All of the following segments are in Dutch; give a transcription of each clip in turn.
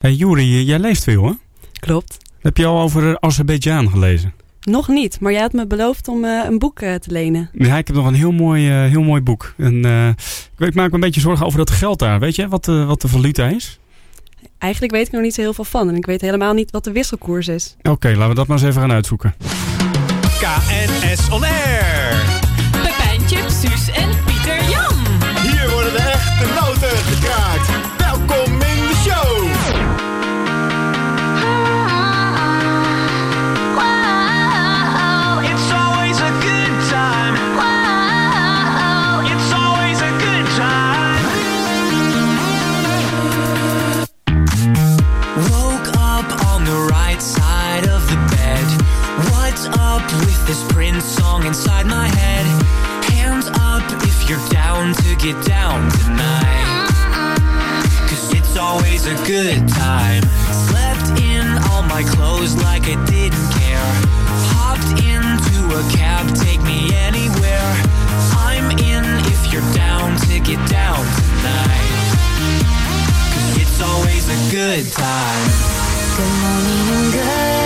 Hey Juri, jij leest veel hè? Klopt. Heb je al over Azerbeidzjan gelezen? Nog niet, maar jij had me beloofd om uh, een boek uh, te lenen. Ja, ik heb nog een heel mooi, uh, heel mooi boek. En, ik, ik, maak me een beetje zorgen over dat geld daar. Weet je wat, wat de valuta is? Eigenlijk weet ik nog niet zo heel veel van. En ik weet helemaal niet wat de wisselkoers is. Oké, okay, laten we dat maar eens even gaan uitzoeken. KNS On Air. With this Prince song inside my head. Hands up if you're down to get down tonight. Cause it's always a good time. Slept in all my clothes like I didn't care. Hopped into a cab, take me anywhere. I'm in if you're down to get down tonight. Cause it's always a good time. Good morning and good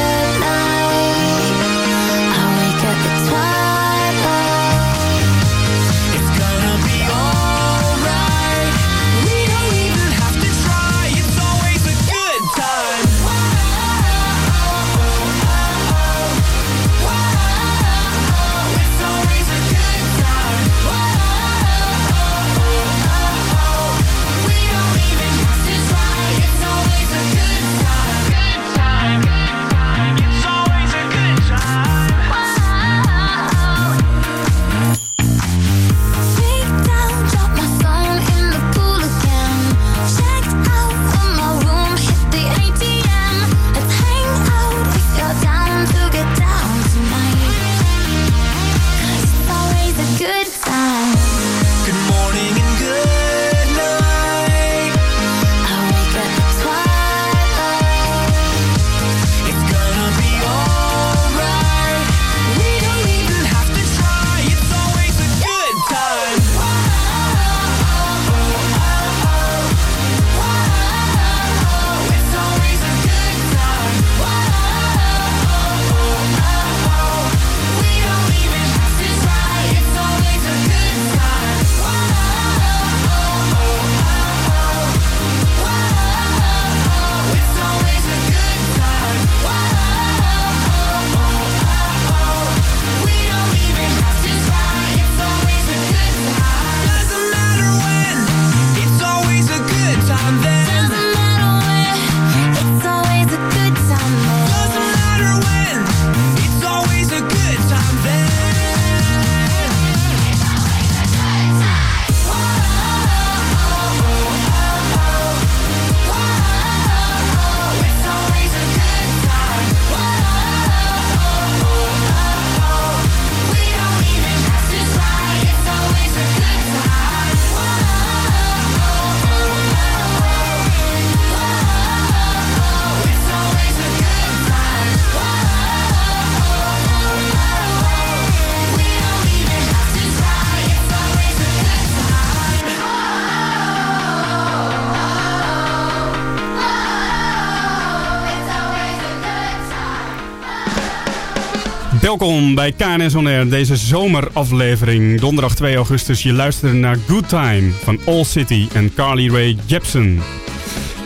Welkom bij KNS On Air, deze zomeraflevering. Donderdag 2 augustus, je luistert naar Good Time van All City en Carly Rae Jepsen.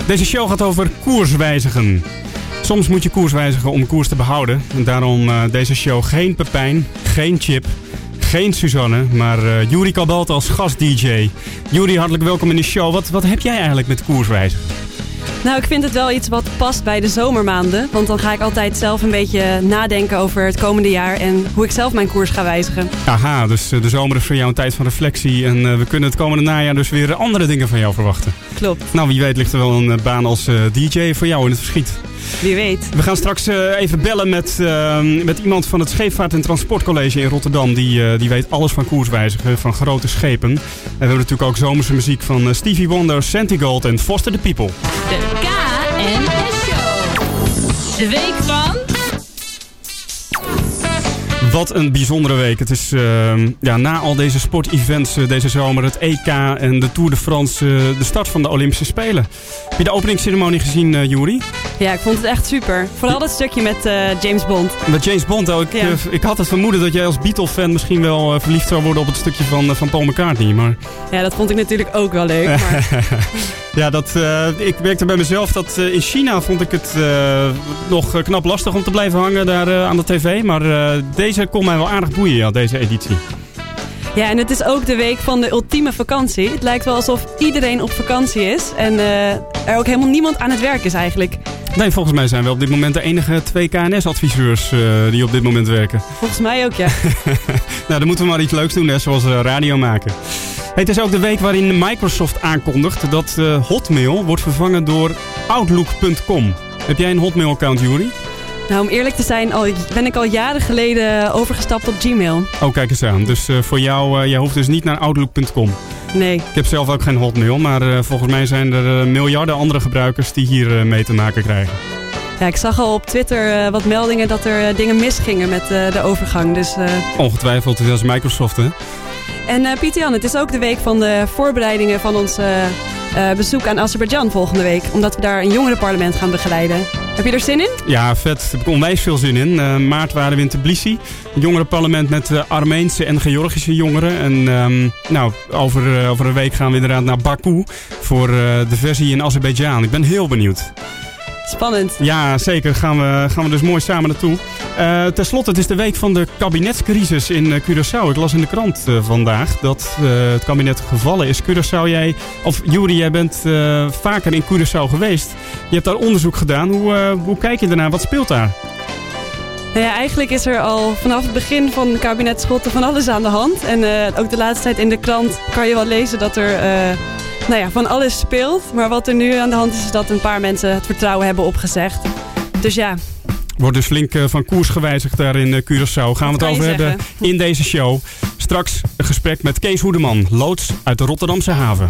Deze show gaat over koerswijzigen. Soms moet je koers wijzigen om koers te behouden. En daarom uh, deze show geen Pepijn, geen Chip, geen Suzanne, maar uh, Juri Kabalt als gast-dj. Juri, hartelijk welkom in de show. Wat, wat heb jij eigenlijk met koerswijzigen? Nou, ik vind het wel iets wat past bij de zomermaanden. Want dan ga ik altijd zelf een beetje nadenken over het komende jaar en hoe ik zelf mijn koers ga wijzigen. Aha, dus eh, de zomer is voor jou een tijd van reflectie. En uh, we kunnen het komende najaar dus weer andere dingen van jou verwachten. Klopt. Nou, wie weet ligt er wel een uh, baan als DJ voor jou in het verschiet. Wie weet. We gaan straks even bellen met, uh, met iemand van het Scheepvaart- en Transportcollege in Rotterdam. Die, uh, die weet alles van koerswijzigen, van grote schepen. En we hebben natuurlijk ook zomerse muziek van Stevie Wonder, Santigold en Foster the People. De KNS Show. De week van... Wat een bijzondere week. Het is ehm, ja, na al deze sportevents uh, deze zomer, het EK en de Tour de France, uh, de start van de Olympische Spelen. Heb je de openingsceremonie gezien, uh, Juri? Ja, ik vond het echt super. Vooral dat stukje met James Bond. Met James Bond, oh, ik, ja. ik had het vermoeden dat jij als Beatle-fan misschien wel verliefd zou worden op het stukje van, van Paul McCartney. Maar... Ja, dat vond ik natuurlijk ook wel leuk. Maar... ja, dat, ik merkte bij mezelf dat in China vond ik het nog knap lastig om te blijven hangen daar aan de tv. Maar deze kon mij wel aardig boeien, ja, deze editie. Ja, en het is ook de week van de ultieme vakantie. Het lijkt wel alsof iedereen op vakantie is en uh, er ook helemaal niemand aan het werk is eigenlijk. Nee, volgens mij zijn we op dit moment de enige twee KNS-adviseurs uh, die op dit moment werken. Volgens mij ook, ja. nou, dan moeten we maar iets leuks doen, net zoals uh, radio maken. Hey, het is ook de week waarin Microsoft aankondigt dat Hotmail wordt vervangen door Outlook.com. Heb jij een Hotmail-account, Juri? Nou, om eerlijk te zijn, al, ben ik al jaren geleden overgestapt op Gmail. Oh, kijk eens aan. Dus uh, voor jou, uh, jij hoeft dus niet naar Outlook.com. Nee. Ik heb zelf ook geen Hotmail, maar uh, volgens mij zijn er miljarden andere gebruikers die hier mee te maken krijgen. Ja, ik zag al op Twitter wat meldingen dat er dingen misgingen met de overgang. Dus, Ongetwijfeld, dat is Microsoft, hè? En Pieter Jan, het is ook de week van de voorbereidingen van ons bezoek aan Azerbeidzjan volgende week. Omdat we daar een jongerenparlement gaan begeleiden. Heb je er zin in? Ja, vet. Daar heb ik onwijs veel zin in. Uh, maart waren we in Tbilisi. Een jongerenparlement met uh, Armeense en Georgische jongeren. En um, nou, over, uh, over een week gaan we inderdaad naar Baku voor de versie in Azerbeidzjan. Ik ben heel benieuwd. Spannend. Ja, zeker. Gaan we, gaan we dus mooi samen naartoe. Uh, Ten slotte, het is de week van de kabinetscrisis in uh, Curaçao. Ik las in de krant uh, vandaag dat het kabinet gevallen is. Curaçao, jij, of Juri, jij bent vaker in Curaçao geweest. Je hebt daar onderzoek gedaan. Hoe, hoe kijk je daarnaar? Wat speelt daar? Nou ja, eigenlijk is er al vanaf het begin van het kabinet Schotten van alles aan de hand. En ook de laatste tijd in de krant kan je wel lezen dat er nou ja, van alles speelt. Maar wat er nu aan de hand is, is dat een paar mensen het vertrouwen hebben opgezegd. Dus ja. Wordt dus flink eh, van koers gewijzigd daar in eh, Curaçao. Gaan we het over hebben in deze show. Straks een gesprek met Kees Hoedeman, loods uit de Rotterdamse haven.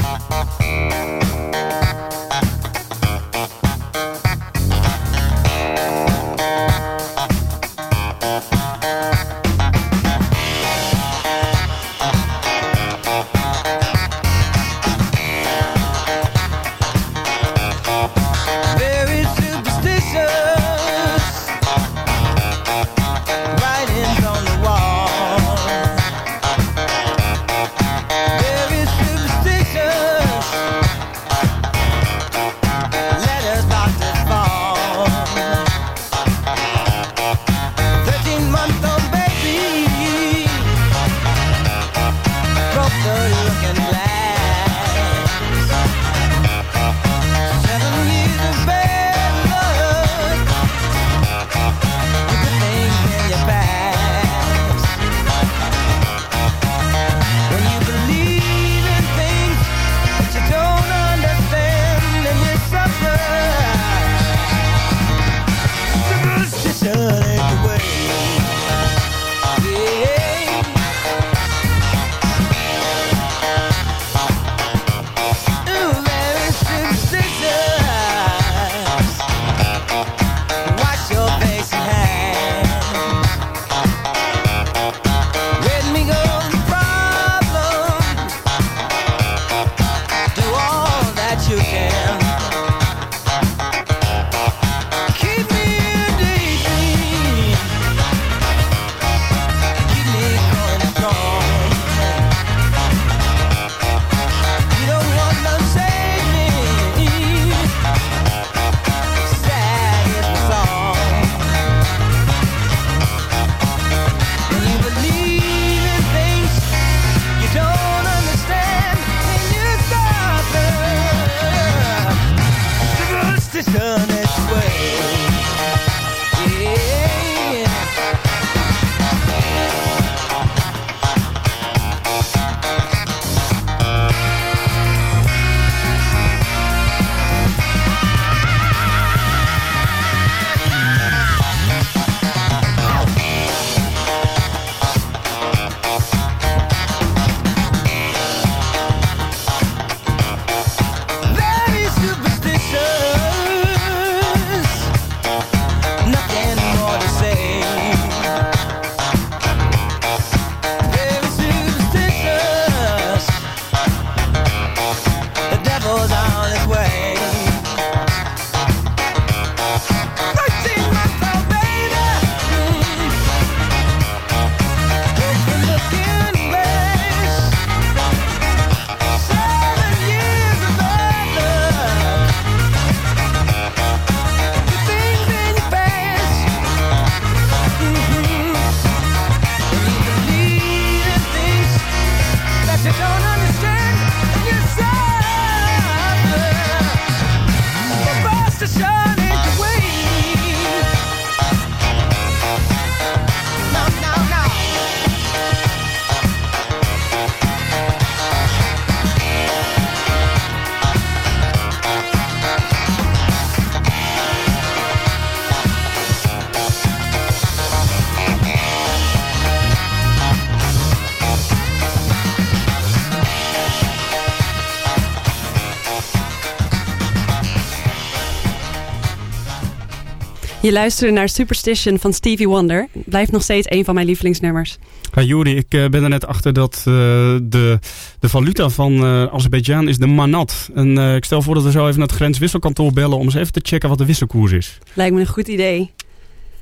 Je luisterde naar Superstition van Stevie Wonder. Blijft nog steeds een van mijn lievelingsnummers. Ja, Juri, ik eh, ben er net achter dat uh, de, de valuta van uh, Azerbeidzjan is de manat. En ik stel voor dat we zo even naar het grenswisselkantoor bellen om eens even te checken wat de wisselkoers is. Lijkt me een goed idee. Hé,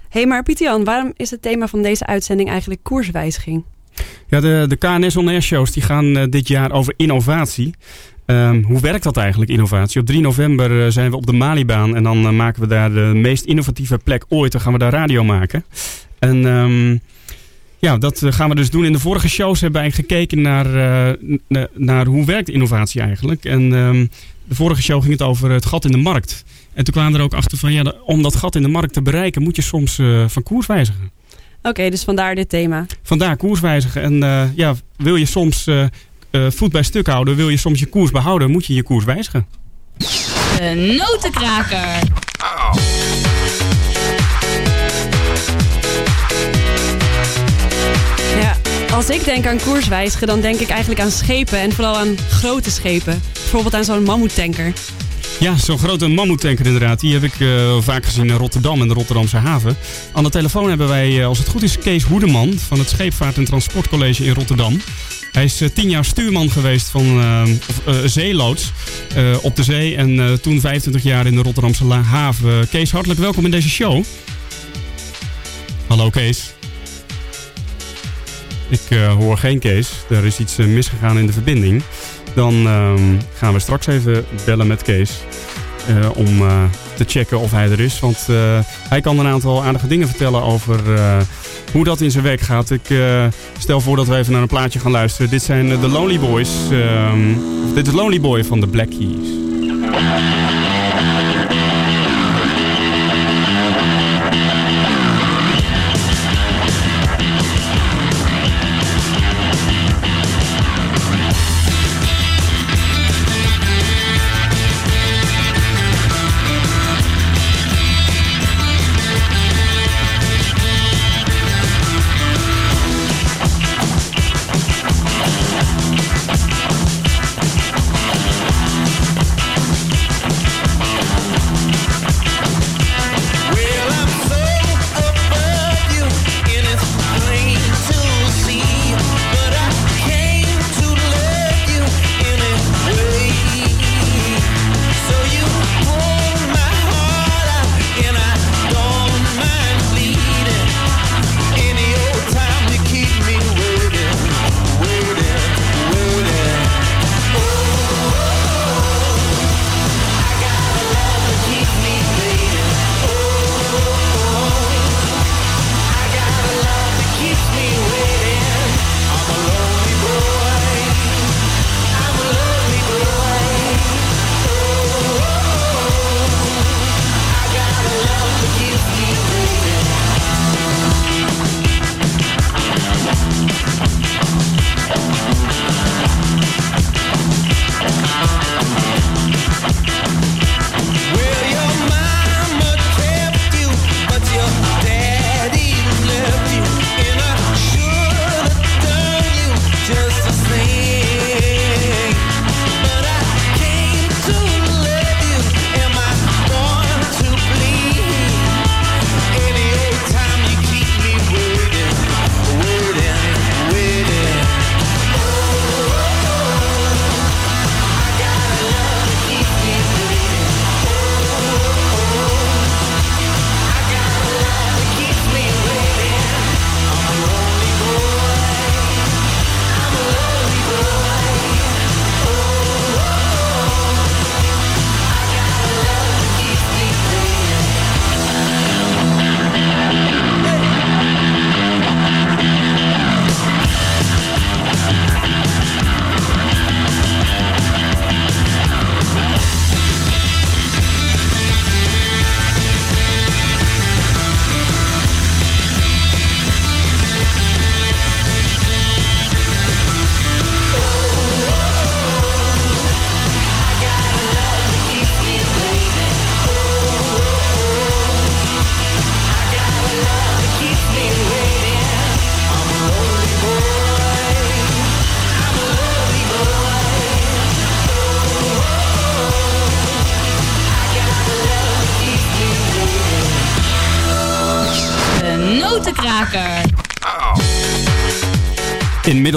hey, maar Pieter-Jan, waarom is het thema van deze uitzending eigenlijk koerswijziging? Ja, de, de KNS On Air shows die gaan dit jaar over innovatie. Um, hoe werkt dat eigenlijk, innovatie? Op 3 november uh, zijn we op de Malibaan en dan uh, maken we daar de meest innovatieve plek ooit. Dan gaan we daar radio maken. En um, ja, dat uh, gaan we dus doen. In de vorige shows hebben wij gekeken naar, naar hoe werkt innovatie eigenlijk. En um, de vorige show ging het over het gat in de markt. En toen kwamen we er ook achter van, ja, om dat gat in de markt te bereiken moet je soms van koers wijzigen. Oké, okay, dus vandaar dit thema. Vandaar koers wijzigen. En ja, wil je soms uh, voet bij stuk houden. Wil je soms je koers behouden, moet je je koers wijzigen. De notenkraker. Ja, als ik denk aan koers wijzigen, dan denk ik eigenlijk aan schepen. En vooral aan grote schepen. Bijvoorbeeld aan zo'n mammoetanker. Ja, zo'n grote mammoetanker inderdaad. Die heb ik uh, vaak gezien in Rotterdam en de Rotterdamse haven. Aan de telefoon hebben wij, uh, als het goed is, Kees Hoedeman van het Scheepvaart- en Transportcollege in Rotterdam. Hij is uh, tien jaar stuurman geweest van of, zeeloods op de zee. En toen 25 jaar in de Rotterdamse haven. Kees, hartelijk welkom in deze show. Hallo Kees. Ik hoor geen Kees. Er is iets misgegaan in de verbinding. Dan um, gaan we straks even bellen met Kees. Om te checken of hij er is. Want hij kan een aantal aardige dingen vertellen over hoe dat in zijn werk gaat. Ik stel voor dat we even naar een plaatje gaan luisteren. Dit zijn de Lonely Boys. Um, dit is Lonely Boy van de Black Keys.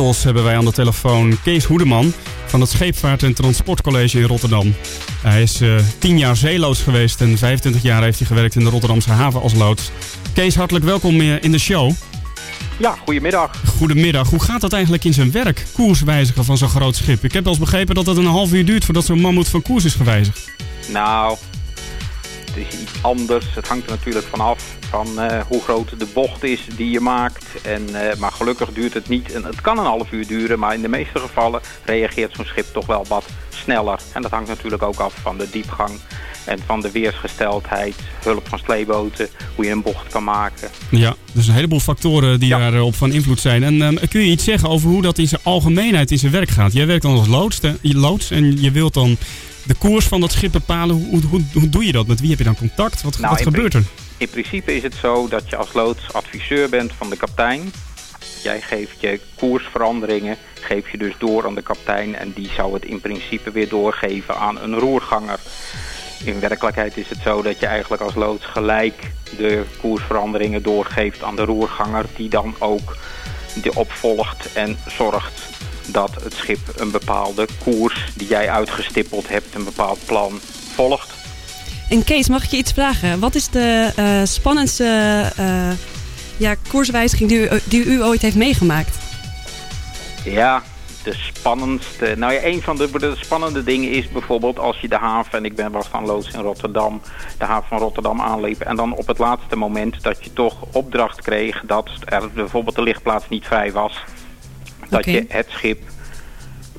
Hebben wij aan de telefoon Kees Hoedeman van het Scheepvaart- en Transportcollege in Rotterdam. Hij is eh 10 jaar zeeloods geweest en 25 jaar heeft hij gewerkt in de Rotterdamse haven als loods. Kees, hartelijk welkom eh, in de show. Ja, goedemiddag. Goedemiddag. Hoe gaat dat eigenlijk in zijn werk, koers wijzigen van zo'n groot schip? Ik heb wel eens begrepen dat het een half uur duurt voordat zo'n mammoet van koers is gewijzigd. Nou, is iets anders. Het hangt er natuurlijk vanaf van eh, hoe groot de bocht is die je maakt. En, eh, maar gelukkig duurt het niet. En het kan een half uur duren, maar in de meeste gevallen reageert zo'n schip toch wel wat sneller. En dat hangt natuurlijk ook af van de diepgang en van de weersgesteldheid, hulp van sleeboten, hoe je een bocht kan maken. Ja, dus een heleboel factoren die Ja. daarop van invloed zijn. En ehm, kun je iets zeggen over hoe dat in zijn algemeenheid in zijn werk gaat? Jij werkt dan als loods, de- je loods en je wilt dan de koers van dat schip bepalen. Hoe, hoe, hoe doe je dat? Met wie heb je dan contact? Wat, Nou, wat gebeurt er? In principe is het zo dat je als loods adviseur bent van de kaptein. Jij geeft je koersveranderingen, geef je dus door aan de kaptein en die zou het in principe weer doorgeven aan een roerganger. In werkelijkheid is het zo dat je eigenlijk als loods gelijk de koersveranderingen doorgeeft aan de roerganger die dan ook die opvolgt en zorgt dat het schip een bepaalde koers die jij uitgestippeld hebt, een bepaald plan volgt. En Kees, mag ik je iets vragen? Wat is de eh, spannendste eh, ja, koerswijziging die u, die u ooit heeft meegemaakt? Ja, de spannendste. Nou ja, een van de, de spannende dingen is bijvoorbeeld als je de haven, en ik ben was van loods in Rotterdam, de haven van Rotterdam aanliep. En dan op het laatste moment dat je toch opdracht kreeg dat er bijvoorbeeld de lichtplaats niet vrij was. Dat je het schip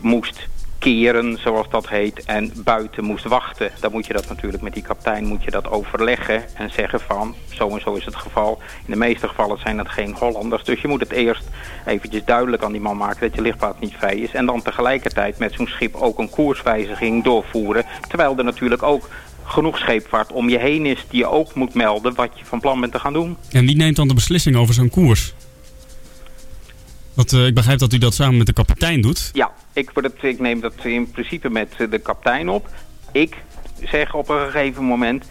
moest keren, zoals dat heet, en buiten moest wachten. Dan moet je dat natuurlijk met die kapitein moet je dat overleggen en zeggen van, zo en zo is het geval. In de meeste gevallen zijn het geen Hollanders, dus je moet het eerst eventjes duidelijk aan die man maken dat je lichtplaats niet vrij is. En dan tegelijkertijd met zo'n schip ook een koerswijziging doorvoeren. Terwijl er natuurlijk ook genoeg scheepvaart om je heen is die je ook moet melden wat je van plan bent te gaan doen. En wie neemt dan de beslissing over zo'n koers? Eh, ik begrijp dat u dat samen met de kapitein doet. Ja, ik, het, ik neem dat in principe met eh, de kapitein op. Ik zeg op een gegeven moment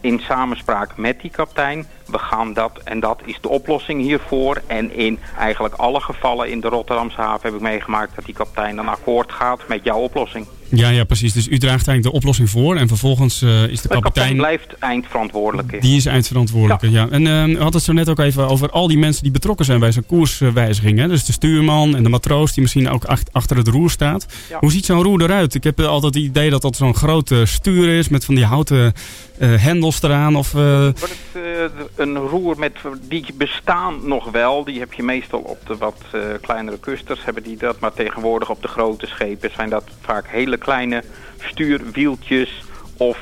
in samenspraak met die kapitein, we gaan dat en dat is de oplossing hiervoor. En in eigenlijk alle gevallen in de Rotterdamse haven heb ik meegemaakt dat die kapitein dan akkoord gaat met jouw oplossing. Ja, ja, precies. Dus u draagt eigenlijk de oplossing voor en vervolgens eh, is de De kapitein kapitein... blijft eindverantwoordelijke. Die is eindverantwoordelijke, ja. En eh, u had het zo net ook even over al die mensen die betrokken zijn bij zo'n koerswijziging. Hè? Dus de stuurman en de matroos die misschien ook ach- achter het roer staat. Ja. Hoe ziet zo'n roer eruit? Ik heb eh, altijd het idee dat dat zo'n grote stuur is met van die houten hendels eraan. Of, Wordt het, een roer met, die bestaan nog wel. Die heb je meestal op de wat eh, kleinere kusters. Hebben die dat, maar tegenwoordig op de grote schepen zijn dat vaak hele kleine stuurwieltjes of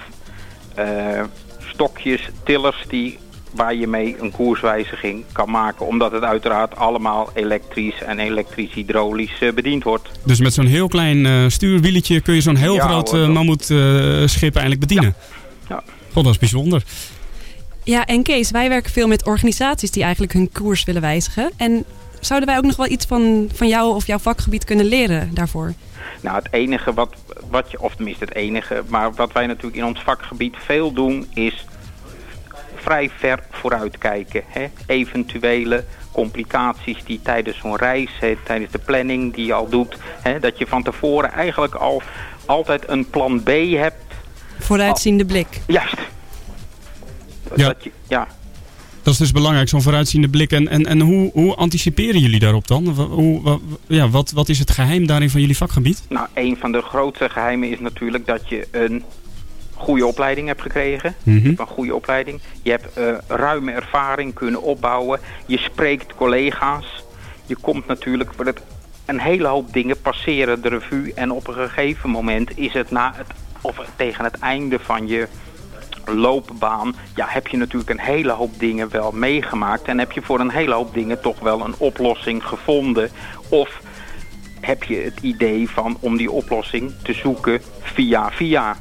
eh, stokjes, tillers die waar je mee een koerswijziging kan maken. Omdat het uiteraard allemaal elektrisch en elektrisch-hydraulisch eh, bediend wordt. dus met zo'n heel klein stuurwieletje kun je zo'n heel Ja, groot mammoetschip eigenlijk bedienen. Ja. God, dat is bijzonder. Ja, en Kees, wij werken veel met organisaties die eigenlijk hun koers willen wijzigen. En zouden wij ook nog wel iets van, van jou of jouw vakgebied kunnen leren daarvoor? Nou, het enige wat, wat je, of tenminste het enige, maar wat wij natuurlijk in ons vakgebied veel doen, is vrij ver vooruitkijken. Hè? Eventuele complicaties die tijdens zo'n reis, hè, tijdens de planning die je al doet, hè, dat je van tevoren eigenlijk al altijd een plan B hebt. Vooruitziende blik. Juist. Ja. Dat je, ja. Dat is dus belangrijk, zo'n vooruitziende blik. En, en, en hoe, hoe anticiperen jullie daarop dan? Hoe, wa- ja, wat, wat is het geheim daarin van jullie vakgebied? Nou, een van de grootste geheimen is natuurlijk dat je een goede opleiding hebt gekregen. Mhm. Je hebt een goede opleiding. Je hebt eh, ruime ervaring kunnen opbouwen. Je spreekt collega's. Je komt natuurlijk... voor het- Een hele hoop dingen passeren de revue. En op een gegeven moment is het na het... Of tegen het einde van je loopbaan... Ja, heb je natuurlijk een hele hoop dingen wel meegemaakt. En heb je voor een hele hoop dingen toch wel een oplossing gevonden. Of heb je het idee van om die oplossing te zoeken via via.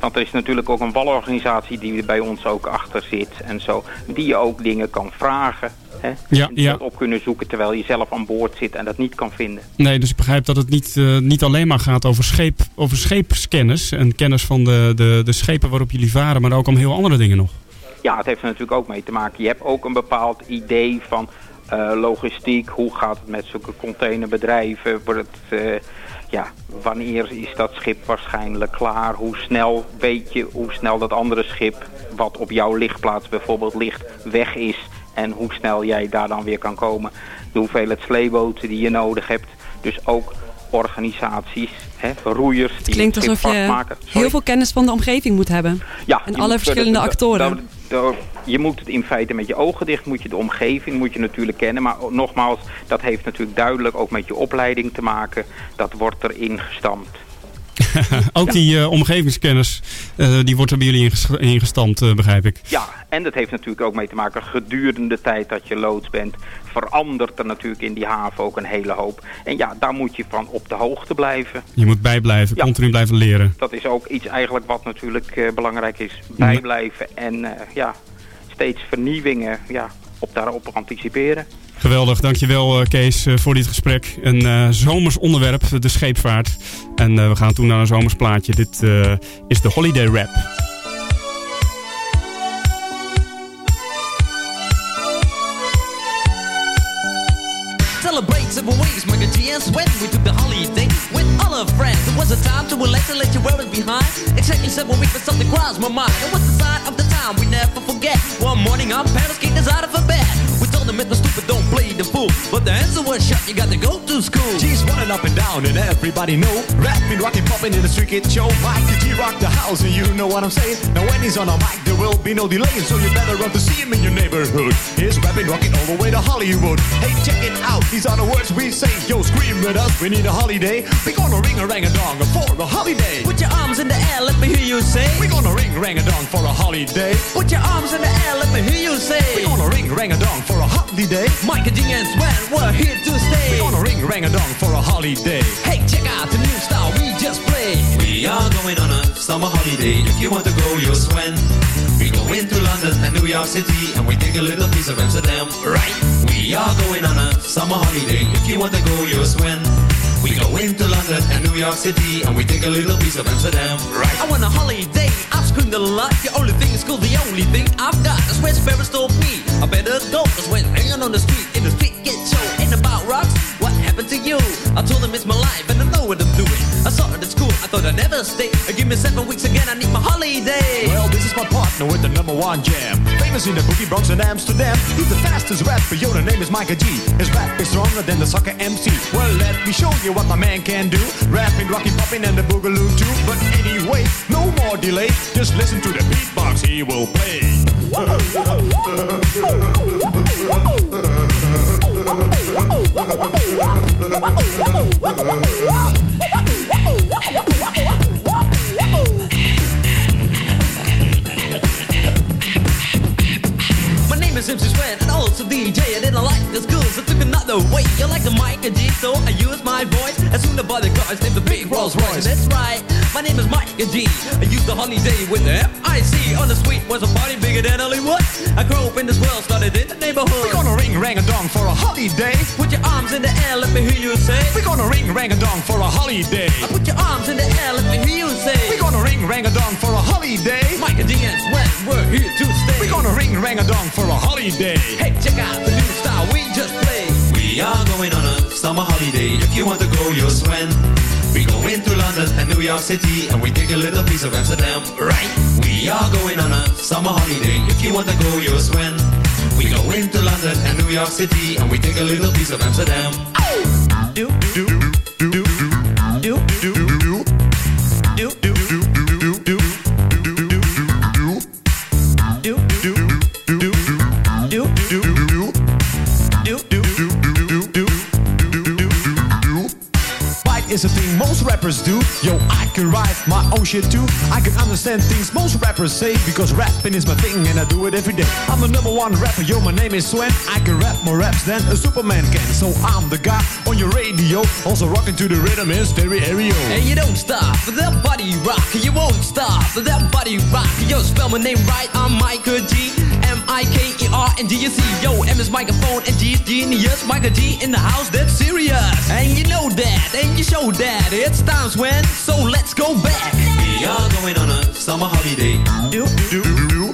Want er is natuurlijk ook een walorganisatie die er bij ons ook achter zit en zo. Die je ook dingen kan vragen. Hè? Ja, en die ja. dat op kunnen zoeken terwijl je zelf aan boord zit en dat niet kan vinden. Nee, dus ik begrijp dat het niet, eh, niet alleen maar gaat over, scheep, over scheepskennis. En kennis van de, de, de schepen waarop jullie varen, maar ook om heel andere dingen nog. Ja, het heeft er natuurlijk ook mee te maken. Je hebt ook een bepaald idee van eh, logistiek. Hoe gaat het met zulke containerbedrijven? Wordt het, eh, ja, wanneer is dat schip waarschijnlijk klaar? Hoe snel weet je hoe snel dat andere schip, wat op jouw lichtplaats bijvoorbeeld ligt, weg is? En hoe snel jij daar dan weer kan komen? De hoeveelheid sleeboten die je nodig hebt. Dus ook organisaties, hè, roeiers die Het klinkt alsof je heel veel kennis van de omgeving moet hebben. Ja, En alle verschillende actoren. Dat- je moet het in feite met je ogen dicht, moet je de omgeving moet je natuurlijk kennen. Maar nogmaals, dat heeft natuurlijk duidelijk ook met je opleiding te maken. Dat wordt erin gestampt. Ook die eh, omgevingskennis, eh, die wordt er bij jullie inges- ingestampt, eh, begrijp ik. Ja, en dat heeft natuurlijk ook mee te maken gedurende de tijd dat je loods bent. Verandert er natuurlijk in die haven ook een hele hoop. En ja, daar moet je van op de hoogte blijven. Je moet bijblijven, Ja. continu blijven leren. Dat is ook iets eigenlijk wat natuurlijk belangrijk is. Bijblijven en eh, ja, steeds vernieuwingen ja, op daarop anticiperen. Geweldig, dankjewel eh, Kees eh, voor dit gesprek. Een eh, zomers onderwerp, de scheepvaart. En eh, we gaan toen naar een zomers plaatje. Dit eh, is de Holiday Rap. Celebrate several ways, and sweat. We took the all our friends. It was a time to relax and let you wear it behind. Exactly seven weeks, but something crossed my mind. It was the sign of the time we never forget. One morning, our parents kicked us out of bed. We told them it was stupid, don't play the fool. But the answer was shut, you got to go to school. G's running up and down and everybody know. Rapping, rocking, popping in the street kid show. Mike the G rock the house and you know what I'm saying. Now when he's on a mic there will be no delay So you better run to see him in your neighborhood. He's rapping, rocking all the way to Hollywood. Hey check it out, these are the words we say. Yo scream with us, we need a holiday. We gonna ring a rang a dong for a holiday. Put your arms in the air, let me hear you say. We gonna ring rang a dong for a holiday. Put your arms in the air, let me hear you say. We gonna ring rang a dong for a holiday Mike and G and Sweat, we're here to stay. We're gonna ring rang a dong for a holiday Hey, check out the new style we just played. We are going on a summer holiday. If you want to go, you'll swim. We go into London and New York City, and we take a little piece of Amsterdam. Right? We are going on a summer holiday. If you want to go, you'll swim. We go into London and New York City, and we take a little piece of Amsterdam. Right? I want a holiday, I've screamed a lot. The only thing is cool, the only thing I've got. That's where Sparrows told me. I better go, cause when hanging on the street, in the street get show. Ain't about rocks, what happened to you? I told them it's my life, and I know what I'm doing. I saw I thought I'd never stay. Give me seven weeks again, I need my holiday. Well, this is my partner with the number one jam. Famous in the boogie Bronx and Amsterdam. He's the fastest rapper, yo, the name is Micah G. His rap is stronger than the soccer MC. Well, let me show you what my man can do. Rapping, rocking, popping, and the boogaloo too. But anyway, no more delay. Just listen to the beatbox he will play. My MC Sweat and also DJ. I didn't like the schools, I took another way. You like the mic and G, so I use my voice. As soon as I the cars, name the big Rolls Royce. That's right, my name is Mike and G. I use the holiday with the M-I-C. On the street was a party bigger than Hollywood. I grew up in this world, started in the neighborhood. We're gonna ring rang a dong for a holiday. Put your arms in the air, let me hear you say. We're gonna ring rang a dong for a holiday. I put your arms in the air, let me hear you say. We're gonna ring rang a dong for a holiday. Mike and G and Sweat, we're here to stay. We're gonna ring rang a dong for a holiday. Hey, check out the new style we just played. We are going on a summer holiday. If you want to go, you'll swim. We go into London and New York City, and we take a little piece of Amsterdam. Right? We are going on a summer holiday. If you want to go, you'll swim. We go into London and New York City, and we take a little piece of Amsterdam. Do, Do, do, do, rappers do. Yo, I can write my own shit too. I can understand things most rappers say because rapping is my thing and I do it every day. I'm the number one rapper, yo, my name is Swen. I can rap more raps than a Superman can. So I'm the guy on your radio, also rocking to the rhythm in stereo. And you don't stop for that body rock. You won't stop for that body rock. Yo, spell my name right. I'm Micah G. M I K E R and You see, yo, M is microphone and G is genius. Micah G in the house, that's serious. And you know that, and you show that. It's times when, so let's go back. We are going on a summer holiday. Do, Do, do,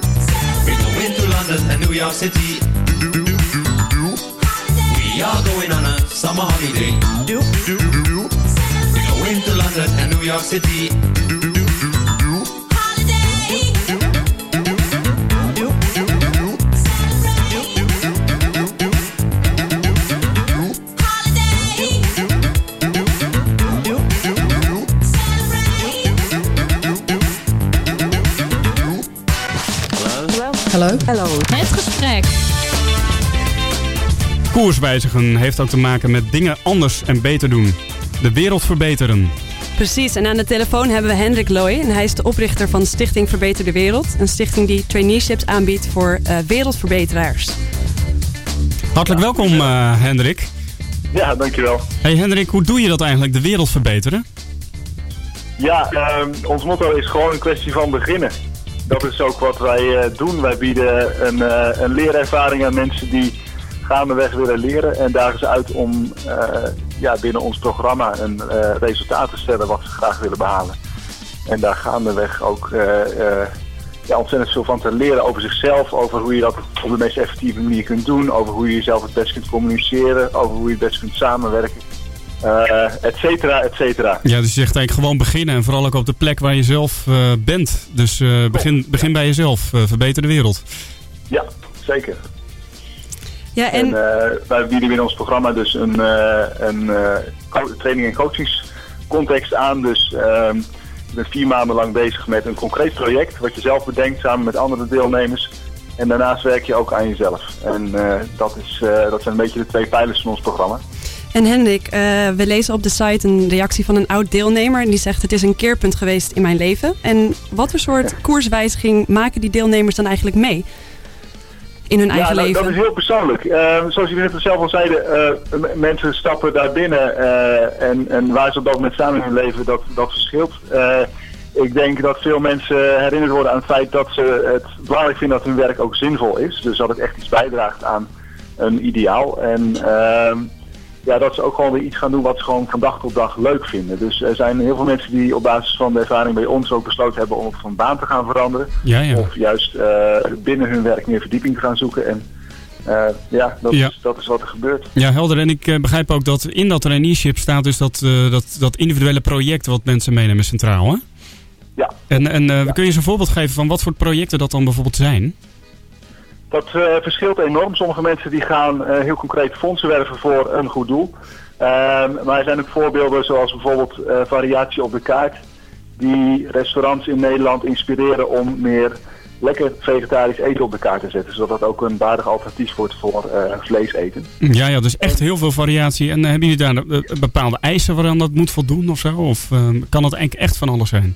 We go New York City. Do do do. We are going on a summer holiday. Do do do. We're going to London and New York City. Hallo. Het gesprek. Koers wijzigen heeft ook te maken met dingen anders en beter doen. De wereld verbeteren. Precies, en aan de telefoon hebben we Hendrik Looy. En hij is de oprichter van Stichting Verbeter de Wereld. Een stichting die traineeships aanbiedt voor eh, wereldverbeteraars. Hartelijk welkom, eh, Hendrik. Ja, dankjewel. Hey Hendrik, hoe doe je dat eigenlijk, de wereld verbeteren? Ja, ehm, ons motto is gewoon een kwestie van beginnen. Dat is ook wat wij eh, doen. Wij bieden een, eh, een leerervaring aan mensen die gaandeweg willen leren. En dagen ze uit om eh, ja, binnen ons programma een resultaat te stellen wat ze graag willen behalen. En daar gaandeweg ook ja, ontzettend veel van te leren over zichzelf. Over hoe je dat op de meest effectieve manier kunt doen. Over hoe je jezelf het best kunt communiceren. Over hoe je het best kunt samenwerken. Eh et cetera, et cetera. Ja, dus je zegt eigenlijk gewoon beginnen en vooral ook op de plek waar je zelf eh, bent. Dus eh, begin, begin bij jezelf, eh, verbeter de wereld. Ja, zeker. Ja, En, en eh, wij bieden binnen ons programma dus een, eh, een eh, training- en coachingscontext aan. Dus ehm je bent vier maanden lang bezig met een concreet project wat je zelf bedenkt samen met andere deelnemers. En daarnaast werk je ook aan jezelf. En eh, dat, is, eh, dat zijn een beetje de twee pijlers van ons programma. En Hendrik, eh, we lezen op de site een reactie van een oud deelnemer. En die zegt: Het is een keerpunt geweest in mijn leven. En wat voor soort koerswijziging maken die deelnemers dan eigenlijk mee? In hun eigen ja, dat, leven? dat is heel persoonlijk. Eh, zoals jullie net zelf al zeiden, eh, m- mensen stappen daar binnen eh, en, en waar ze op dat moment staan in hun leven, dat, dat verschilt. Eh, ik denk dat veel mensen herinnerd worden aan het feit dat ze het belangrijk vinden dat hun werk ook zinvol is. Dus dat het echt iets bijdraagt aan een ideaal. En ehm, ja, dat ze ook gewoon weer iets gaan doen wat ze gewoon van dag tot dag leuk vinden. Dus er zijn heel veel mensen die op basis van de ervaring bij ons ook besloten hebben om van baan te gaan veranderen. Ja, ja. Of juist eh, binnen hun werk meer verdieping te gaan zoeken. En eh, ja, dat, Ja. Is, dat is wat er gebeurt. Ja, helder. En ik eh, begrijp ook dat in dat traineeship staat dus dat, dat, dat individuele project wat mensen meenemen centraal, hè? Ja. En, en kun je eens een voorbeeld geven van wat voor projecten dat dan bijvoorbeeld zijn? Dat eh, verschilt enorm. Sommige mensen die gaan eh, heel concreet fondsen werven voor een goed doel. Ehm, maar er zijn ook voorbeelden zoals bijvoorbeeld eh, variatie op de kaart. Die restaurants in Nederland inspireren om meer lekker vegetarisch eten op de kaart te zetten. Zodat dat ook een waardig alternatief wordt voor vlees eten. Ja, ja, dus echt heel veel variatie. En hebben jullie daar bepaalde eisen waaraan dat moet voldoen of zo? Of eh, kan dat echt van alles zijn?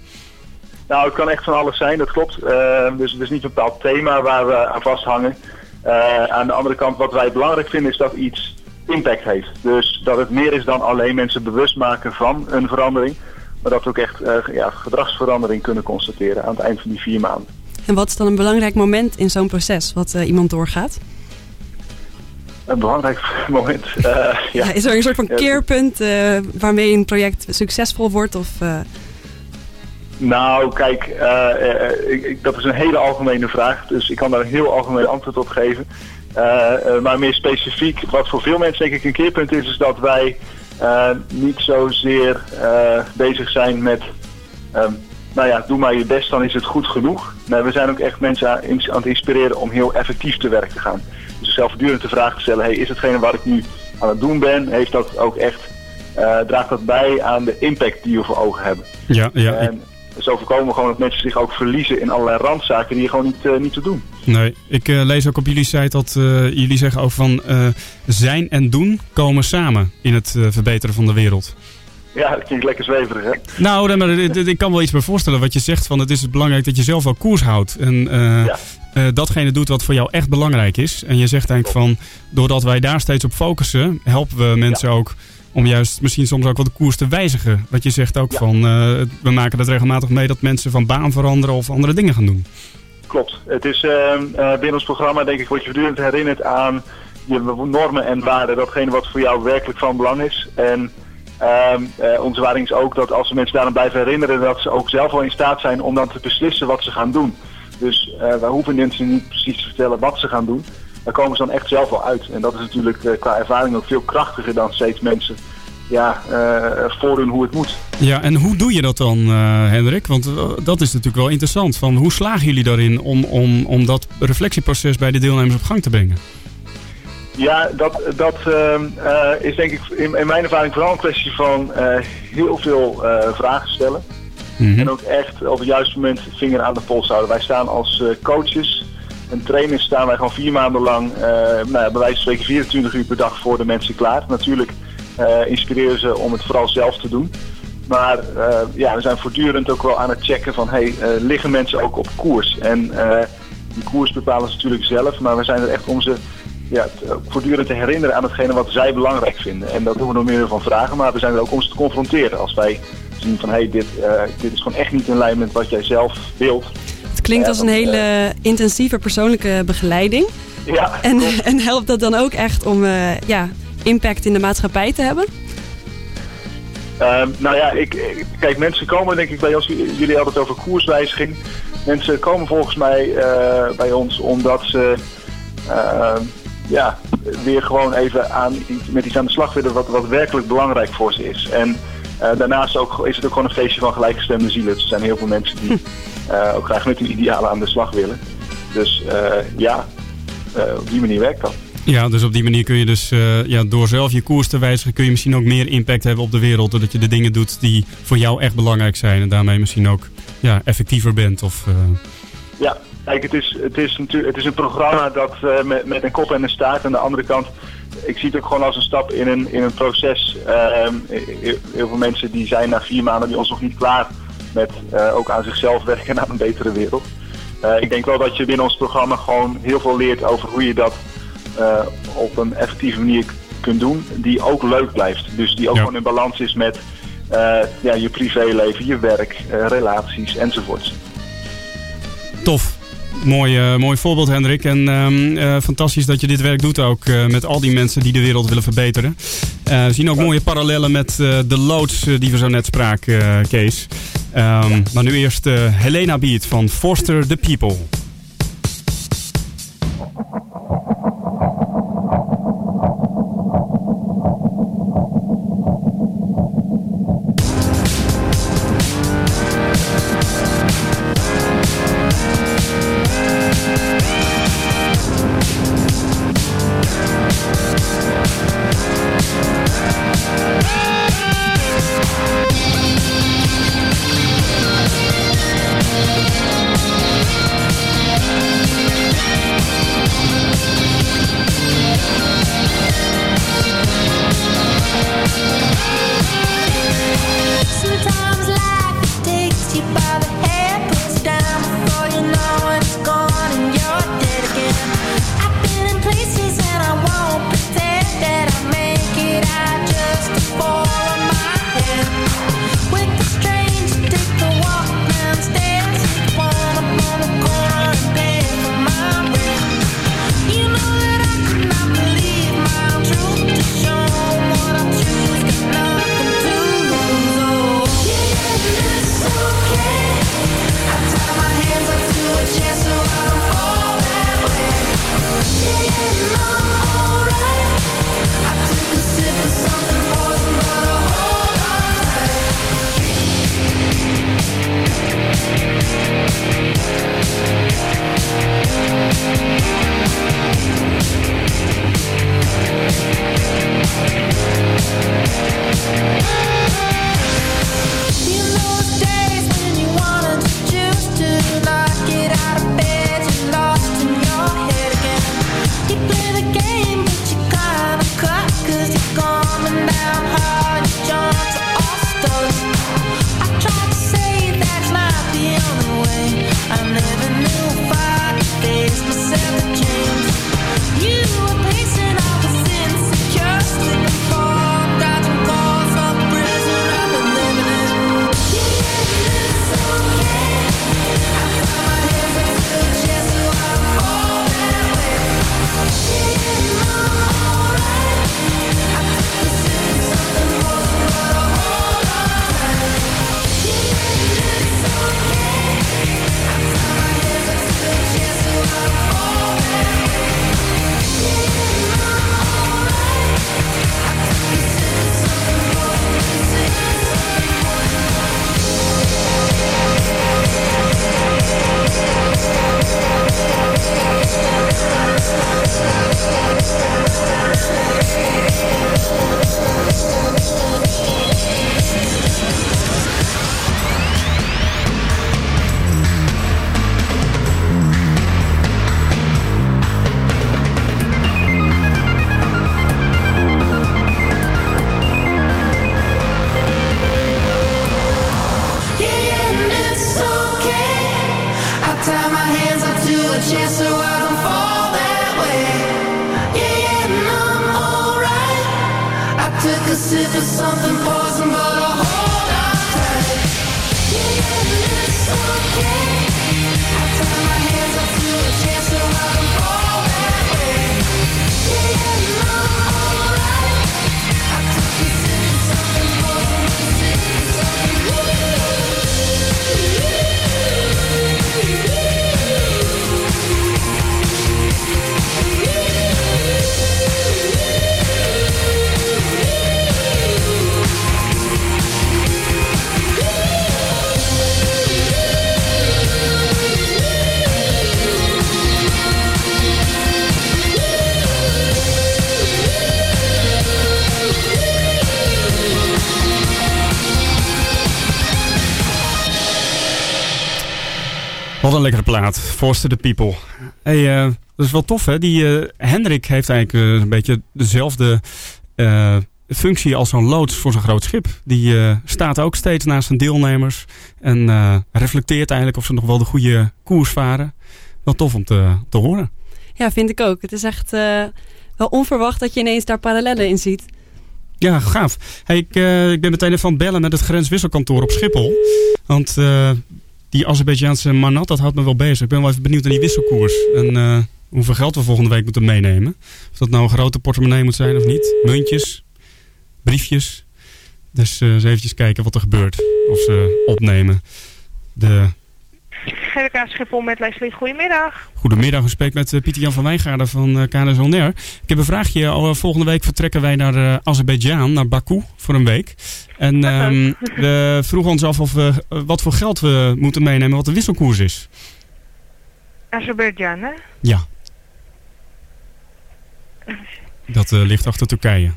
Nou, het kan echt van alles zijn, dat klopt. Eh, dus het is niet een bepaald thema waar we aan vasthangen. Eh, aan de andere kant, wat wij belangrijk vinden, is dat iets impact heeft. Dus dat het meer is dan alleen mensen bewust maken van een verandering. Maar dat we ook echt eh, ja, gedragsverandering kunnen constateren aan het eind van die vier maanden. En wat is dan een belangrijk moment in zo'n proces wat iemand doorgaat? Een belangrijk moment. ja. Ja, is er een soort van keerpunt waarmee een project succesvol wordt? Of, Nou, kijk, eh, eh, ik, ik- dat is een hele algemene vraag, dus ik kan daar een heel algemeen antwoord op geven. Eh, maar meer specifiek, wat voor veel mensen denk ik een keerpunt is, is dat wij niet zozeer bezig zijn met, ehm, nou ja, doe maar je best, dan is het goed genoeg. Nee, we zijn ook echt mensen aan, aan het inspireren om heel effectief te werk te gaan. Dus zelf voortdurend de vraag te stellen, hey, is hetgene wat ik nu aan het doen ben, heeft dat ook echt, draagt dat bij aan de impact die we voor ogen hebben? Ja, ja. En voorkomen we gewoon dat mensen zich ook verliezen in allerlei randzaken die gewoon niet, eh, niet te doen. Nee, ik eh, lees ook op jullie site dat eh, jullie zeggen ook van zijn en doen komen samen in het verbeteren van de wereld. Ja, dat klinkt lekker zweverig, hè? Nou, nee, maar ik kan wel iets bij voorstellen wat je zegt van het is belangrijk dat je zelf wel koers houdt. En Ja. datgene doet wat voor jou echt belangrijk is. En je zegt eigenlijk van, doordat wij daar steeds op focussen, helpen we mensen ook om juist misschien soms ook wat de koers te wijzigen. Wat je zegt ook Ja. van, eh, we maken dat regelmatig mee dat mensen van baan veranderen of andere dingen gaan doen. Klopt. Het is eh, eh, binnen ons programma, denk ik, word je voortdurend herinnerd aan je normen en waarden. Datgene wat voor jou werkelijk van belang is. En ehm, eh, onze waardening is ook dat als we mensen daaraan blijven herinneren, dat ze ook zelf wel in staat zijn om dan te beslissen wat ze gaan doen. Dus eh, wij hoeven mensen niet precies te vertellen wat ze gaan doen. Daar komen ze dan echt zelf wel uit. En dat is natuurlijk eh, qua ervaring ook veel krachtiger dan steeds mensen ja, eh, voordoen hoe het moet. Ja, en hoe doe je dat dan, eh, Hendrik? Want dat is natuurlijk wel interessant. Van hoe slagen jullie daarin om, om, om dat reflectieproces bij de deelnemers op gang te brengen? Ja, dat, dat ehm, eh, is denk ik in, in mijn ervaring vooral een kwestie van heel veel vragen stellen. En ook echt op het juiste moment vinger aan de pols houden. Wij staan als coaches en trainers staan wij gewoon vier maanden lang, eh, nou bij wijze van spreken 24 uur per dag voor de mensen klaar. Natuurlijk eh, inspireren ze om het vooral zelf te doen. Maar eh, ja, we zijn voortdurend ook wel aan het checken van, hey, liggen mensen ook op koers? En die koers bepalen ze natuurlijk zelf, maar we zijn er echt om ze ja, voortdurend te herinneren aan hetgene wat zij belangrijk vinden. En dat doen we door middel van vragen, maar we zijn er ook om ze te confronteren. Als wij zien van, hey, dit, dit is gewoon echt niet in lijn met wat jij zelf wilt. Klinkt als een hele intensieve persoonlijke begeleiding. Ja, En, en helpt dat dan ook echt om eh, ja, impact in de maatschappij te hebben? Ehm, nou ja, ik, kijk, mensen komen denk ik bij ons, jullie hadden het over koerswijziging. Mensen komen volgens mij eh, bij ons omdat ze ehm, ja, weer gewoon even aan, met iets aan de slag willen wat, wat werkelijk belangrijk voor ze is. En eh, daarnaast ook, is het ook gewoon een feestje van gelijkgestemde zielen. Dus er zijn heel veel mensen die eh, ook graag met hun idealen aan de slag willen. Dus eh, ja, eh, op die manier werkt dat. Ja, dus op die manier kun je dus eh, ja, door zelf je koers te wijzigen, kun je misschien ook meer impact hebben op de wereld. Doordat je de dingen doet die voor jou echt belangrijk zijn. En daarmee misschien ook ja, effectiever bent. Of, eh, Ja, kijk, het is, het is, natuurlijk, het is een programma dat eh, met, met een kop en een staart. Aan de andere kant, ik zie het ook gewoon als een stap in een, in een proces. Ehm, heel, veel mensen die zijn na vier maanden bij ons nog niet klaar met eh, ook aan zichzelf werken en aan een betere wereld. Eh, ik denk wel dat je binnen ons programma gewoon heel veel leert over hoe je dat eh, op een effectieve manier kunt doen. Die ook leuk blijft. Dus die ook Ja. gewoon in balans is met ja, je privéleven, je werk, relaties enzovoorts. tof. Mooi, eh, mooi voorbeeld, Hendrik. En ehm, eh, fantastisch dat je dit werk doet ook eh, met al die mensen die de wereld willen verbeteren. We zien ook mooie parallellen met de loods die we zo net spraken, Kees. Ehm, Maar nu eerst Helena Beat van Foster the People. Lekkere plaat. Force the People. Hey, eh, dat is wel tof hè. Die eh, Hendrik heeft eigenlijk eh, een beetje dezelfde functie als zo'n loods voor zo'n groot schip. Die staat ook steeds naast zijn deelnemers. En reflecteert eigenlijk of ze nog wel de goede koers varen. Wel tof om te, te horen. Ja, vind ik ook. Het is echt wel onverwacht dat je ineens daar parallellen in ziet. Ja, gaaf. Hey, ik, ik ben meteen even aan het bellen met het grenswisselkantoor op Schiphol. Want die Azerbeidzjaanse manat, dat houdt me wel bezig. Ik ben wel even benieuwd naar die wisselkoers. En eh, hoeveel geld we volgende week moeten meenemen. Of dat nou een grote portemonnee moet zijn of niet. Muntjes, briefjes. Dus eh eens eventjes kijken wat er gebeurt. Of ze opnemen. De GWK Schiphol met Leslie, goedemiddag. Goedemiddag, ik spreek met eh, Pieter-Jan van Wijngaarden van eh, KNS. Ik heb een vraagje. Al, eh, volgende week vertrekken wij naar uh, Azerbeidzjan, naar Baku, voor een week. En um, we vroegen ons af of we, uh, wat voor geld we moeten meenemen, wat de wisselkoers is. Azerbeidzjan, hè? Ja. Dat ligt achter Turkije.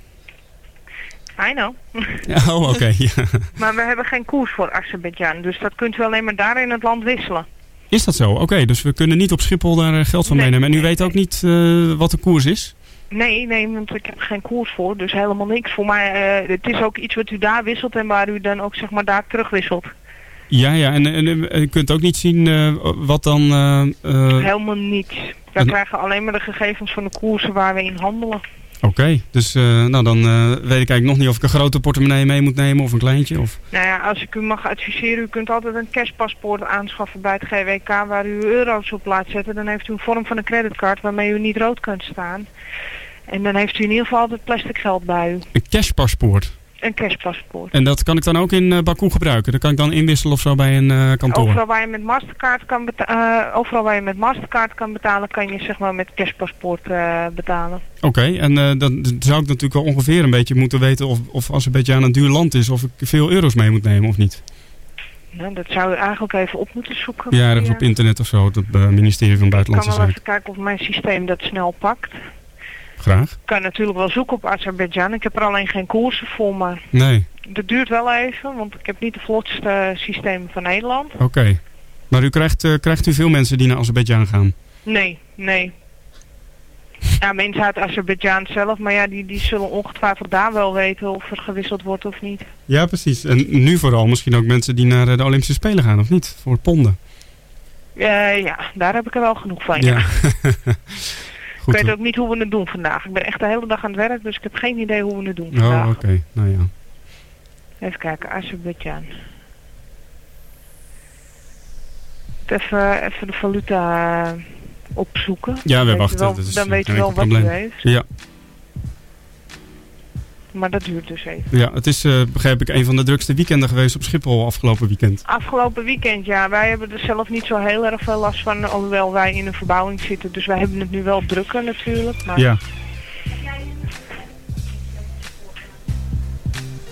I know. Oh, oké. Okay, ja. Maar we hebben geen koers voor Azerbeidzjan, dus dat kunt u alleen maar daar in het land wisselen. Is dat zo? Oké, okay, dus we kunnen niet op Schiphol daar geld van nee, meenemen. En u weet ook niet uh, wat de koers is? Nee, nee, want ik heb geen koers voor, dus helemaal niks. Voor mij, uh, het is ook iets wat u daar wisselt en waar u dan ook zeg maar daar terugwisselt. Ja, ja, en, en, en u kunt ook niet zien uh, wat dan... Helemaal niets. Wij krijgen alleen maar de gegevens van de koersen waar we in handelen. Oké, okay, dus uh, nou, dan uh, weet ik eigenlijk nog niet of ik een grote portemonnee mee moet nemen of een kleintje. Of... Nou ja, als ik u mag adviseren, u kunt altijd een cashpaspoort aanschaffen bij het GWK waar u euro's op laat zetten. Dan heeft u een vorm van een creditcard waarmee u niet rood kunt staan. En dan heeft u in ieder geval altijd plastic geld bij u. Een cashpaspoort? Een cashpaspoort. En dat kan ik dan ook in uh, Baku gebruiken? Dat kan ik dan inwisselen of zo bij een uh, kantoor? Overal waar je met Mastercard kan, beta uh, overal waar je met Mastercard kan betalen, kan je zeg maar met cashpaspoort uh, betalen. Oké, okay, en dan zou ik natuurlijk wel ongeveer een beetje moeten weten of, of als een beetje aan een duur land is, of ik veel euro's mee moet nemen of niet. Nou, dat zou u eigenlijk even op moeten zoeken. Ja, ergens op internet of zo, het ministerie van Buitenlandse Zaken. Ik kan wel even kijken of mijn systeem dat snel pakt. Graag. Ik kan natuurlijk wel zoeken op Azerbeidzjan. Ik heb er alleen geen koersen voor, maar nee. dat duurt wel even, want ik heb niet de vlotste systeem van Nederland. Oké. Okay. Maar u krijgt, uh, krijgt u veel mensen die naar Azerbeidzjan gaan? Nee, nee. Ja, mensen uit Azerbeidzjan zelf, maar ja, die, die zullen ongetwijfeld daar wel weten of er gewisseld wordt of niet. Ja, precies. En nu vooral misschien ook mensen die naar de Olympische Spelen gaan, of niet? Voor ponden. Uh, ja, daar heb ik er wel genoeg van, ja. ja. Goed, ik weet ook niet hoe we het doen vandaag. Ik ben echt de hele dag aan het werk, dus ik heb geen idee hoe we het doen vandaag. Oh, oké. Okay. Nou ja. Even kijken, Azerbeidzjan. Even, even de valuta opzoeken. Ja, we wachten. Wel, dat is, dan weet je wel wat u heeft. Ja. Maar dat duurt dus even. Ja, het is, uh, begrijp ik, een van de drukste weekenden geweest op Schiphol afgelopen weekend. Afgelopen weekend, ja. Wij hebben er zelf niet zo heel erg veel last van, alhoewel wij in een verbouwing zitten. Dus wij hebben het nu wel drukker natuurlijk. Maar... Ja.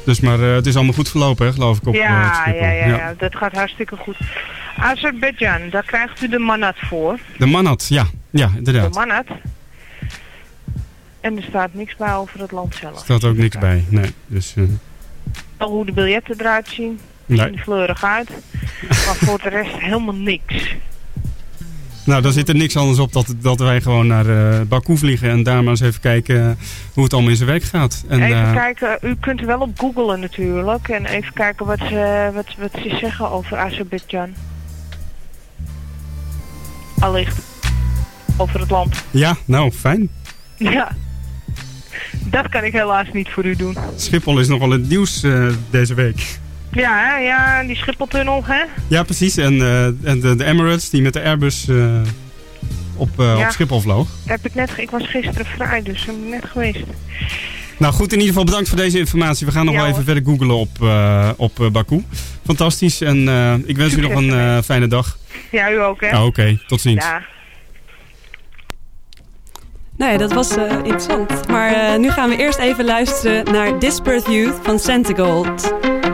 Dus maar uh, het is allemaal goed verlopen, hè, geloof ik, op ja, uh, ja, ja, ja, dat gaat hartstikke goed. Azerbeidzjan, daar krijgt u de manat voor. De manat, ja. Ja, inderdaad. De manat. En er staat niks bij over het land zelf. Er staat ook niks bij, nee. Dus, uh... Hoe de biljetten eruit zien. Zien er fleurig uit. maar voor de rest helemaal niks. Nou, dan zit er niks anders op dat, dat wij gewoon naar uh, Baku vliegen en daar maar eens even kijken uh, hoe het allemaal in zijn werk gaat. En, even uh, kijken, u kunt wel op googlen natuurlijk en even kijken wat ze, wat, wat ze zeggen over Azerbeidzjan. Allicht. Over het land. Ja, nou, fijn. Ja. Dat kan ik helaas niet voor u doen. Schiphol is nogal het nieuws eh, deze week. Ja, hè? ja, die Schipholtunnel, hè? Ja, precies. En, eh, en de, de Emirates die met de Airbus eh, op, Ja. op Schiphol vloog. Heb ik, net, ik was gisteren vrij, dus ik ben net geweest. Nou goed, in ieder geval bedankt voor deze informatie. We gaan nog Ja, wel even hoor. verder googlen op, op Baku. Fantastisch en ik wens u nog een fijne dag. Ja, u ook, hè? Ah, Oké, tot ziens. Ja. Nou ja, dat was eh, interessant. Maar eh, nu gaan we eerst even luisteren naar Disparate Youth van Santigold. Thank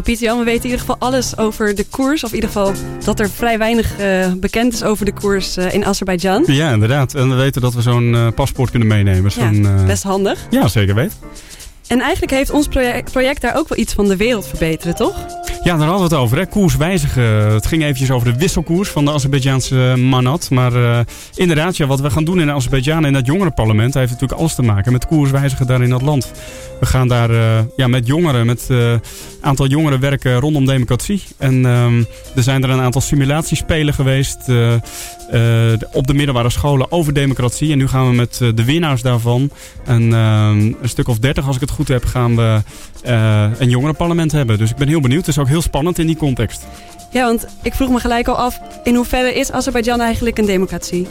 Nou, Pieter Jan, we weten in ieder geval alles over de koers. Of in ieder geval dat er vrij weinig eh, bekend is over de koers eh, in Azerbeidzjan. Ja, inderdaad. En we weten dat we zo'n eh, paspoort kunnen meenemen. Ja, Zo'n, eh, best handig. ja, zeker weten. En eigenlijk heeft ons project, project daar ook wel iets van de wereld verbeteren, toch? Ja, daar hadden we het over. Hè? Koers wijzigen. Het ging eventjes over de wisselkoers van de Azerbeidzjaanse manat. Maar eh, inderdaad, ja, wat we gaan doen in Azerbeidzjan en dat jongerenparlement... heeft natuurlijk alles te maken met koers wijzigen daar in dat land. We gaan daar eh, ja, met jongeren, met een aantal jongeren werken rondom democratie. En ehm, er zijn er een aantal simulatiespelen geweest eh, eh, op de middelbare scholen over democratie. En nu gaan we met eh, de winnaars daarvan, een, ehm, een stuk of dertig als ik het goed heb, gaan we eh, een jongerenparlement hebben. Dus ik ben heel benieuwd. Het is ook heel spannend in die context. Ja, want ik vroeg me gelijk al af, in hoeverre is Azerbeidzjan eigenlijk een democratie?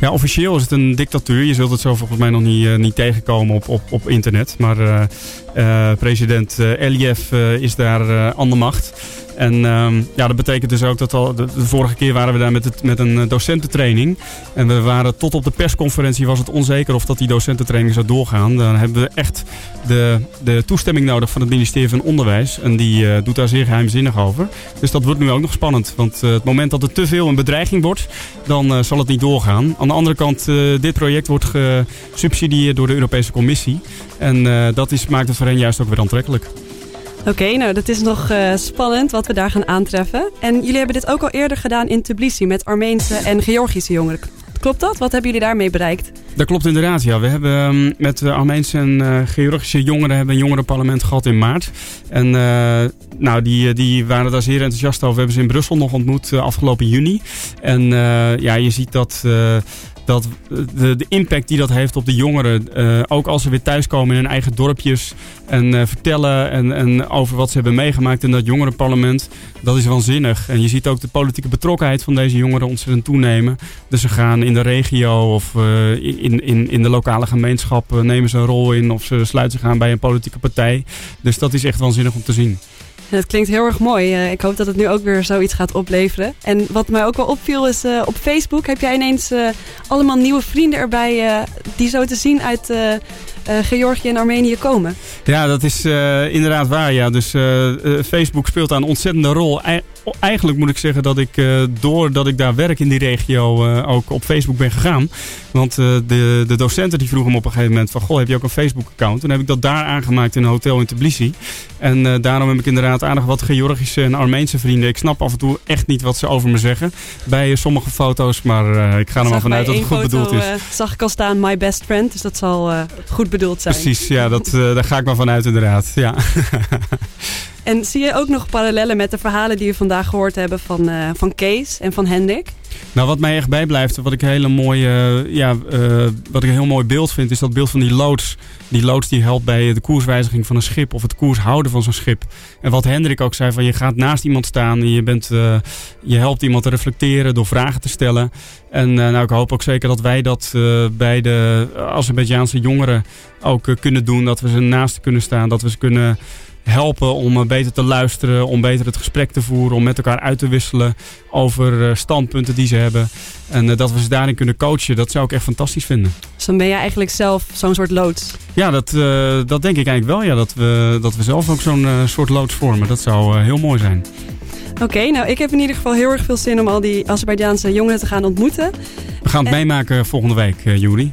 Ja, officieel is het een dictatuur. Je zult het zo volgens mij nog niet, eh, niet tegenkomen op, op, op internet. Maar eh, president Aliyev eh, is daar aan de macht. En ehm, ja, dat betekent dus ook dat al. De, vorige keer waren we daar met, met een eh, docententraining. En we waren tot op de persconferentie was het onzeker of dat die docententraining zou doorgaan. Dan hebben we echt de, de toestemming nodig van het ministerie van Onderwijs. En die eh, doet daar zeer geheimzinnig over. Dus dat wordt nu ook nog spannend. Want eh, het moment dat het te veel een bedreiging wordt, dan zal het niet doorgaan. Aan de andere kant, dit project wordt gesubsidieerd door de Europese Commissie. En dat is, maakt het voor hen juist ook weer aantrekkelijk. Oké, nou dat is nog eh, spannend wat we daar gaan aantreffen. En jullie hebben dit ook al eerder gedaan in Tbilisi met Armeense en Georgische jongeren. Klopt dat? Wat hebben jullie daarmee bereikt? Dat klopt inderdaad, ja. We hebben ehm, met de Armeense en eh, Georgische jongeren hebben een jongerenparlement gehad in maart. En eh, nou, die, die waren daar zeer enthousiast over. We hebben ze in Brussel nog ontmoet eh, afgelopen juni. En eh, ja, je ziet dat... eh, dat de, de impact die dat heeft op de jongeren, eh, ook als ze weer thuiskomen in hun eigen dorpjes en eh, vertellen en, en over wat ze hebben meegemaakt in dat jongerenparlement, dat is waanzinnig. En je ziet ook de politieke betrokkenheid van deze jongeren ontzettend toenemen. Dus ze gaan in de regio of eh, in, in, in de lokale gemeenschap eh, nemen ze een rol in of ze sluiten zich aan bij een politieke partij. Dus dat is echt waanzinnig om te zien. Het klinkt heel erg mooi. Eh, ik hoop dat het nu ook weer zoiets gaat opleveren. En wat mij ook wel opviel is eh, op Facebook heb jij ineens eh, allemaal nieuwe vrienden erbij die zo te zien uit Georgië en Armenië komen. Ja, dat is inderdaad waar. Ja. Dus Facebook speelt daar een ontzettende rol. Ei- eigenlijk moet ik zeggen dat ik, eh, doordat ik daar werk in die regio, eh, ook op Facebook ben gegaan. Want eh, de, de docenten die vroegen me op een gegeven moment van... Goh, heb je ook een Facebook-account? Toen heb ik dat daar aangemaakt in een hotel in Tbilisi. En daarom heb ik inderdaad aardig wat Georgische en Armeense vrienden. Ik snap af en toe echt niet wat ze over me zeggen bij sommige foto's. Maar ik ga er maar vanuit dat het goed bedoeld is. eh, zag ik al staan, my best friend. Dus dat zal goed bedoeld zijn. Precies, ja, dat, daar ga ik maar vanuit inderdaad. Ja. En zie je ook nog parallellen met de verhalen die we vandaag gehoord hebben van, eh, van Kees en van Hendrik? Nou, wat mij echt bijblijft, wat ik, hele mooie, ja, eh, wat ik een heel mooi beeld vind, is dat beeld van die loods. Die loods die helpt bij de koerswijziging van een schip of het koers houden van zo'n schip. En wat Hendrik ook zei, van je gaat naast iemand staan en je, bent, eh, je helpt iemand te reflecteren door vragen te stellen. En nou, ik hoop ook zeker dat wij dat bij de Azerbeidzjaanse jongeren ook kunnen doen. Dat we ze naast kunnen staan, dat we ze kunnen helpen om eh, beter te luisteren, om beter het gesprek te voeren, om met elkaar uit te wisselen over eh, standpunten die ze hebben. En eh, dat we ze daarin kunnen coachen, dat zou ik echt fantastisch vinden. Dus dan ben je eigenlijk zelf zo'n soort loods. Ja, dat, dat denk ik eigenlijk wel, ja, dat, we, dat we zelf ook zo'n soort loods vormen. Dat zou heel mooi zijn. Oké, nou ik heb in ieder geval heel erg veel zin om al die Azerbeidzjaanse jongeren te gaan ontmoeten. We gaan het En- meemaken volgende week, Juri.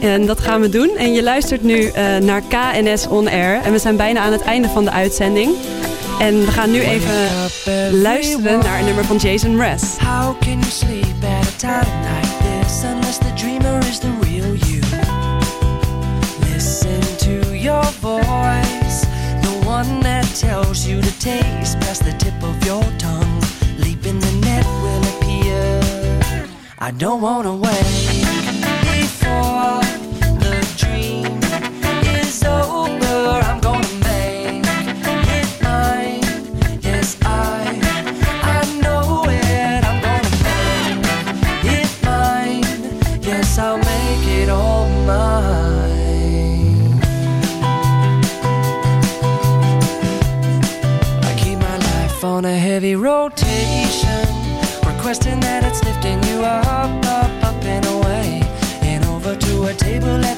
En dat gaan we doen. En je luistert nu eh, naar KNS On Air. En we zijn bijna aan het einde van de uitzending. En we gaan nu even luisteren naar een nummer van Jason Mraz. How can you sleep at a time like this unless the dreamer is the real you? Listen to your voice, the one that tells you to taste past the tip of your tongue. Leap in the net will appear. I don't wanna wait on a heavy rotation, requesting that it's to a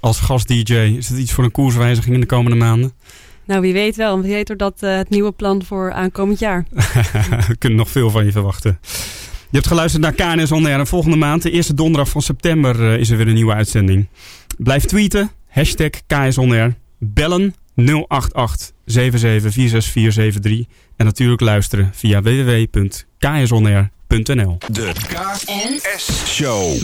als gast-dj? Is het iets voor een koerswijziging in de komende maanden? Nou, wie weet wel. Wie weet wordt dat eh, het nieuwe plan voor aankomend jaar. We kunnen nog veel van je verwachten. Je hebt geluisterd naar KNS On Air. En volgende maand, de eerste donderdag van september, eh, is er weer een nieuwe uitzending. Blijf tweeten, hashtag On Air. Bellen 088 7746473. En natuurlijk luisteren via www.ksonair.nl De KNS Show.